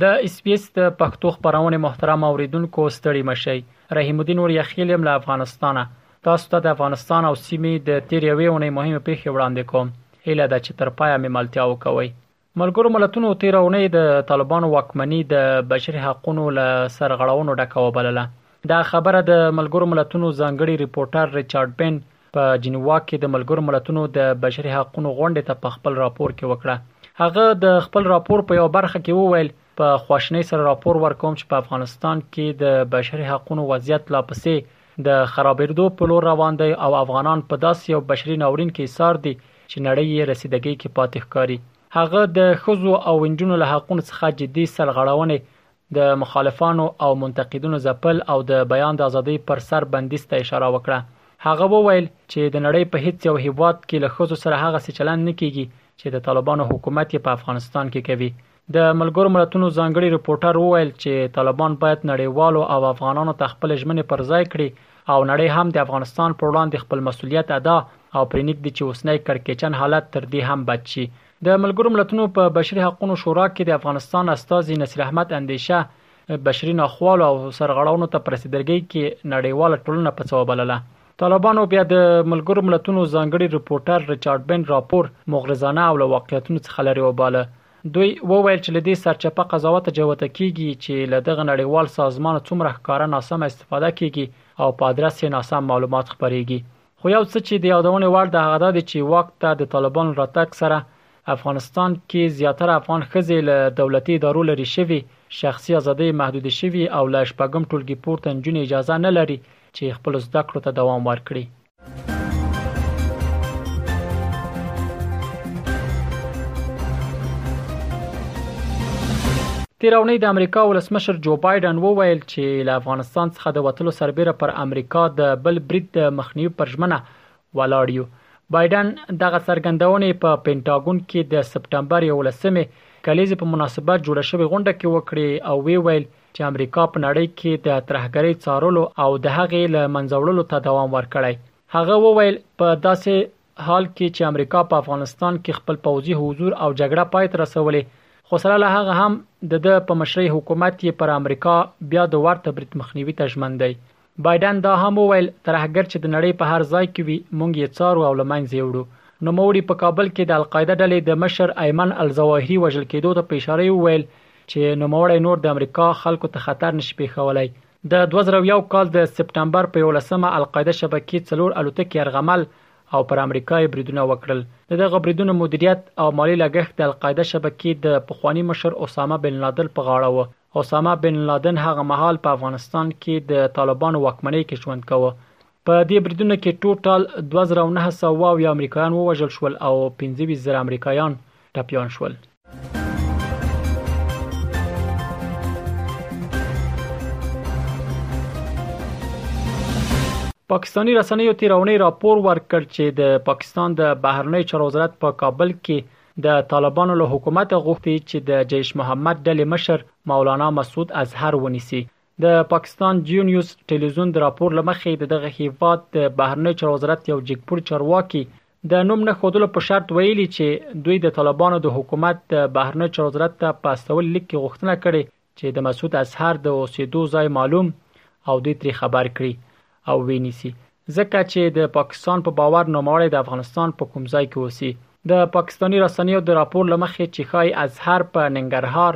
د اس بي اس د پښتو خپرونې محترم اوریدونکو ستړي مه شئ رحیم الدین اوریاخیل یم له افغانستانه تاسو ته د افغانستان او سیمې د تیر یوې اونۍ مهمې پیښې وړاندې کوم هیله ده چې تر پایه مې ملتیا وکوئ ملګرو ملتونو تیر اونۍ د طالبانو واکمني د بشري حقونو له سرغړونو ډکه وبلله دا خبره د ملګرو ملتونو ځانګړي رپورټر ریچارډ بن په جنیوا کې د ملګرو ملتونو د بشري حقوقو غونډې ته په خپل راپور کې وکړه هغه د خپل راپور په یو برخه کې وویل په خواشنۍ سره راپور ورکوم چې په افغانستان کې د بشري حقوقو وضعیت لا پسې د خرابېدو په لور روان دی او افغانان په داسې یو بشري ناورین کې ایسار دي چې نړۍ یې رسیدګۍ کې پاتې ښکاري هغه د خزو او انجونو له حقوقو څخه جدي سرغړونې د مخالفانو او منتقدینو ځپل او د بیان د ازادۍ پر سر بندیز ته اشاره وکړه. هغه وویل چې د نړۍ په هیڅ یو هیواد کې له ښځو سره هغسې چلند نه کیږي چې د طالبانو حکومت یې په افغانستان کې کوي. د ملګرو ملتونو ځانګړي رپورټر وویل چې طالبان باید نړیوالو او افغانانو ته خپلې ژمنې پر ځای کړي او نړۍ هم د افغانستان پر وړاندې خپل مسولیت ادا او پرینږدي چې اوسنی کړکیچن حالت تر دې هم بد شي د ملګرو ملتونو په بشري حقوقو شورا کې د افغانستان استازي نصیر احمد اندیشه بشري ناخوالو او سرغړونو ته پرسیدرګي کې نړیواله ټولنه په څو بلله طالبانو بیا د ملګرو ملتونو ځانګړي رپورټر ریچارډ بن راپور مغرضانه او له واقعیتونو څخه لري وباله دوی وویل چې لدې سرچپه قضاوت جوته کیږي چې له دغه نړیوال سازمان څومره ښکارا ناسمه استفاده کیږي او په ادرس یې ناسم معلومات خبريږي خو یو څه چې د یادونې وړ ده هغه دا دی چې واک ته د طالبانو راتګ سره افغانستان کې زیاتره افغان ښځې له دولتي ادارو لرې شوي، شخصي ازادۍ یې محدودې شوي او له شپږم ټولګي پورته نجونې اجازه نه لري چې خپلو زده کړو ته دوام ورکړي. تېره اونۍ د امریکا ولسمشر جو بایډن وویل، چې له افغانستان څخه د وتلو سربېره پر امریکا د بل برید د مخنیوي پر ژمنه ولاړ یو بایډن دغه څرګندونې په پینټاګون کې د سپټمبر 11مې کلیزې په مناسبت جوړه شوې غونډه کې وکړې او وی ویل چې امریکا په نړۍ کې د ترهګرۍ څارلو او د هغې له منځوړلو ته دوام ورکړی هغه وویل په داسې حال کې چې امریکا په افغانستان کې خپل پوځي حضور او جګړه پای ته رسولې خو سره له هغه هم د د په مشرۍ حکومت یې پر امریکا بیا د ورته برید مخنیوي ته ژمن دی بایډن دا هم وویل ترهګر چې د نړۍ په هر ځای کې وي مونږ یې څارو او لمنځه یې وړو نوموړي په کابل کې د القاعده ډلې د مشر ایمن الظواهري وژل کېدو ته په اشاره وویل چې نوموړی نور د امریکا خلکو ته خطر نشي پیښولای د دوه زره او یو کال د سپټمبر په یولسمه القاعده شبکې څلور الوتکې یرغمل او پر امریکا یې بریدونه وکړل. د دغه بریدونو مدیریت او مالي لګښت د القاعده شبکې د پخواني مشر اسامه بن لادل په غاړه و. اسامه بن لادن هغه مهال په افغانستان کې د طالبانو واکمنۍ کې ژوند کاوه په دې بریدونو کې ټوټال 2970 امریکایان ووژل شول او 25 زره امریکایان ټپیان شول. پاکستاني رسنیو تیرونی راپور ورکړ چې د پاکستان د بهرنی چارو وزارت په کابل کې د طالبانو له حکومت غوښتي چې د جیش محمد ډلې مشر مولانا مسعود اظهر ونیسي د پاکستان جیو نیوز ټلویزیون د راپور لمخې د دغه هیواد د بهرنی چارو وزارت یو جګپور چارواکي د نوم نه خودلو په شرط ویلي چې دوی د طالبانو د حکومت د بهرنی چارو وزارت ته په استول لیک کې غوښتنه کړې چې د مسعود اظهر د اوسېدو ځای معلوم او دوی ترې خبر کړي او وی نیسی ځکه چی د پاکستان په باور نوموړی د افغانستان په کوم ځای کی اوسی د پاکستانی رسنیو د راپور له مخی چی ښایی اظهر په ننګرهار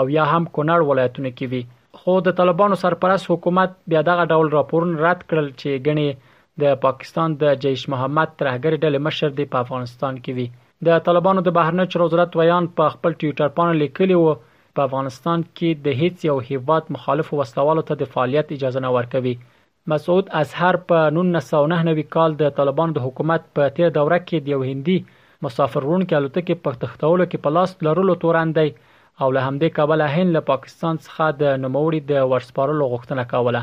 او یا هم کونړ ولایتونو کی وی خو د طالبانو سرپرست حکومت بیا دغه ډول راپورونه رد کړل چی ګڼی د پاکستان د جیش محمد ترهګرې ډلې مشر دی په افغانستان کی وی د طالبانو د بهرنیو چارو وزارت ویاند په خپل ټویټر پاڼه لیکلی و په افغانستان کې د هیڅ یو هیواد مخالفو وسلوالو ته د فعالیت اجازه نه ورکوي مسعود اظهر په 1999 کال د طالبانو د حکومت په تیر دوره کې د یو هندي مسافر وړونکي الوتکې په تښتولو کې په لاس لرلو تورن دی او له همدې کبله هند له پاکستان څخه د نوموړي د ورسپارلو غوښتنه کوله.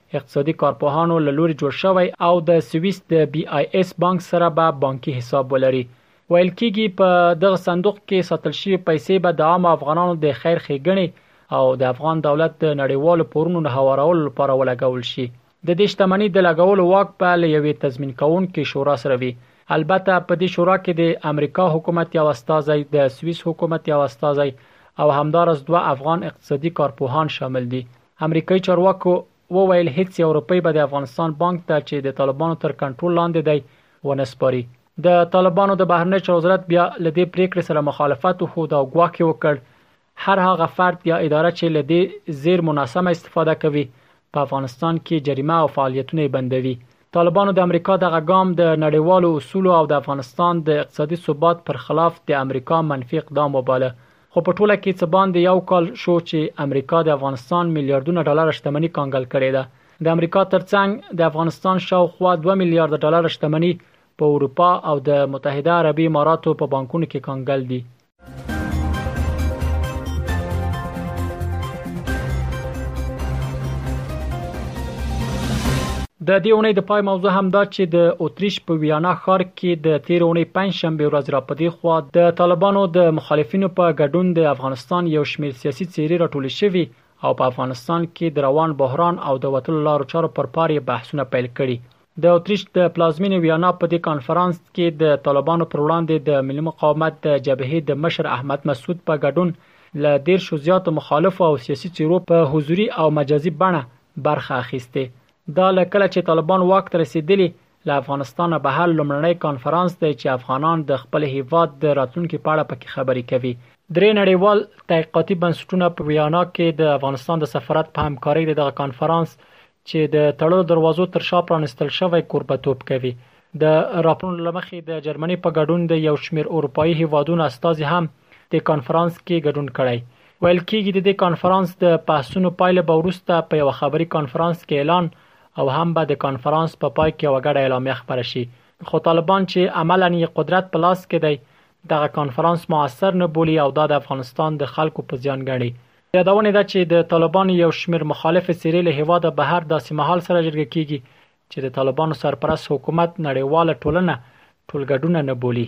اقتصادي کارپوهانو له لوري جوړ شوی او د سویس د بي آی اس بانک سره به بانکي حساب ولري. ویل کیږي په دغه صندوق کې ساتل شوي پیسې به د عامو افغانانو د خیر ښیګڼې او د افغان دولت د نړیوالو پورونو د هوارولو لپاره ولګول شي. د دې شتمني د لګولو واک به له یوې تضمین کوونکې شورا سره وي. البته په دې شورا کې د امریکا حکومت یو استازی، د سویس حکومت یو استازی او همداراز دوه افغان اقتصادي کارپوهان شامل دي. امریکايي چارواکو وویل هیڅ یو روپۍ به د افغانستان بانک ته چې د طالبانو تر کنټرول لاندې دی ونه سپاري. د طالبانو د بهرنیو چارو وزارت بیا له دې پریکړې سره مخالفت وښود او ګواښ یې وکړ، هر هغه فرد یا اداره چې له دې زیرمو ناسمه استفاده کوي په افغانستان کې جریمه او فعالیتونه یې بندوي. طالبانو د امریکا دغه ګام د نړیوالو اصولو او د افغانستان د اقتصادي ثبات پر خلاف د امریکا منفي اقدام وباله خو په ټوله کې څه باندې یو کال شو چې امریکا د افغانستان میلیاردونه ډالر شتمني کانګل کړې ده. د امریکا ترڅنګ د افغانستان شاوخوا دوه میلیارده ډالر شتمني په اروپا او د متحده عربي اماراتو په بانکونو کې کانګل دي. د دې اوونۍ د پای موضوع هم دا چې د اتریش په ویانا ښار کې د تیر اوونۍ پنځ شنبې ورځ را په دې خوا د طالبانو د مخالفینو په ګډون د افغانستان یو شمیر سیاسي څیرې را ټولې شوي او په افغانستان کې د روان بحران او د وتلو لارو چارو پر پار یې بحثونه پیل کړي. د اتریش د پلازمینې ویانا په دې کانفرانس کې د طالبانو پر وړاندې د ملي مقاومت د جبهې د مشر احمد مسعود په ګډون له دیرشو زیاتو مخالفو او سیاسي څیرو په حضوري او مجازي بڼه برخه اخیستې. دا له کله چې طالبان واک ته رسیدلي له افغانستانه بهر لومړنی کانفرانس دی چې افغانان د خپل هیواد د راتلونکي په اړه پکې خبرې کوي. درې نړیوال تحقیقاتي بنسټونه په ویانا کې د افغانستان د سفارت په همکارۍ د دغه کانفرانس چې د تړلو دروازو تر شا پرانیستل شوی کوربه توب کوي. د راپورونو له مخې د جرمني په ګډون د یو شمیر اروپایي هیوادونو استازي هم دې کانفرانس کې ګډون کړی. ویل کیږي د دې کانفرانس د بحثونو پایله به وروسته په یوه خبري کانفرانس کې اعلان او هم به د کانفرانس په پای کې یوه ګډه اعلامیه خپره شي خو طالبان چې عملاً یې قدرت په لاس کې دی دغه کانفرانس موثر نه بولي او دا د افغانستان د خلکو په زیان ګڼي. د یادونې ده چې د طالبانو یو شمېر مخالفې څېرې له هېواده بهر داسې مهال سره جرګه کیږي چې د طالبانو سرپرست حکومت نړیواله ټولنه ټولګډونه نه بولي